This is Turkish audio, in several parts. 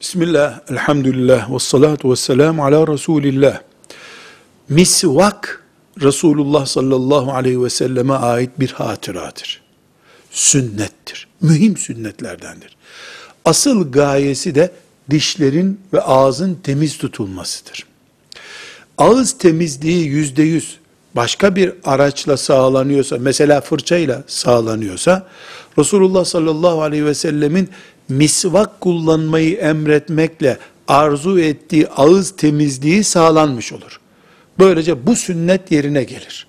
Bismillah, elhamdülillah, ve salatu ve selamu ala Resulillah. Misvak, Resulullah sallallahu aleyhi ve selleme ait bir hatıradır. Sünnettir. Mühim sünnetlerdendir. Asıl gayesi de dişlerin ve ağzın temiz tutulmasıdır. Ağız temizliği yüzde yüz başka bir araçla sağlanıyorsa, mesela fırçayla sağlanıyorsa, Resulullah sallallahu aleyhi ve sellemin misvak kullanmayı emretmekle arzu ettiği ağız temizliği sağlanmış olur. Böylece bu sünnet yerine gelir.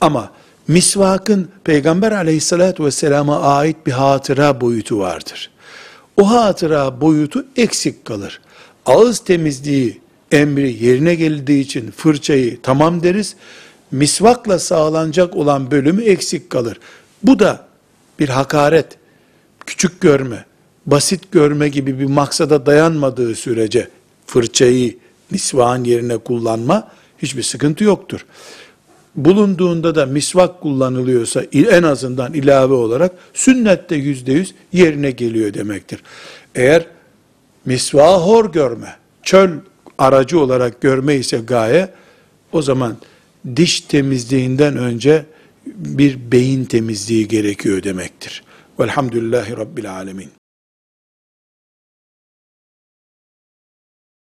Ama misvakın Peygamber aleyhissalatü vesselama ait bir hatıra boyutu vardır. O hatıra boyutu eksik kalır. Ağız temizliği emri yerine geldiği için fırçayı tamam deriz. Misvakla sağlanacak olan bölümü eksik kalır. Bu da bir hakaret, küçük görme, basit görme gibi bir maksada dayanmadığı sürece fırçayı misvağın yerine kullanma hiçbir sıkıntı yoktur. Bulunduğunda da misvak kullanılıyorsa en azından ilave olarak sünnette yüzde yüz yerine geliyor demektir. Eğer misvağı hor görme, çöl aracı olarak görme ise gaye, o zaman diş temizliğinden önce bir beyin temizliği gerekiyor demektir. Velhamdülillahi Rabbil Alemin.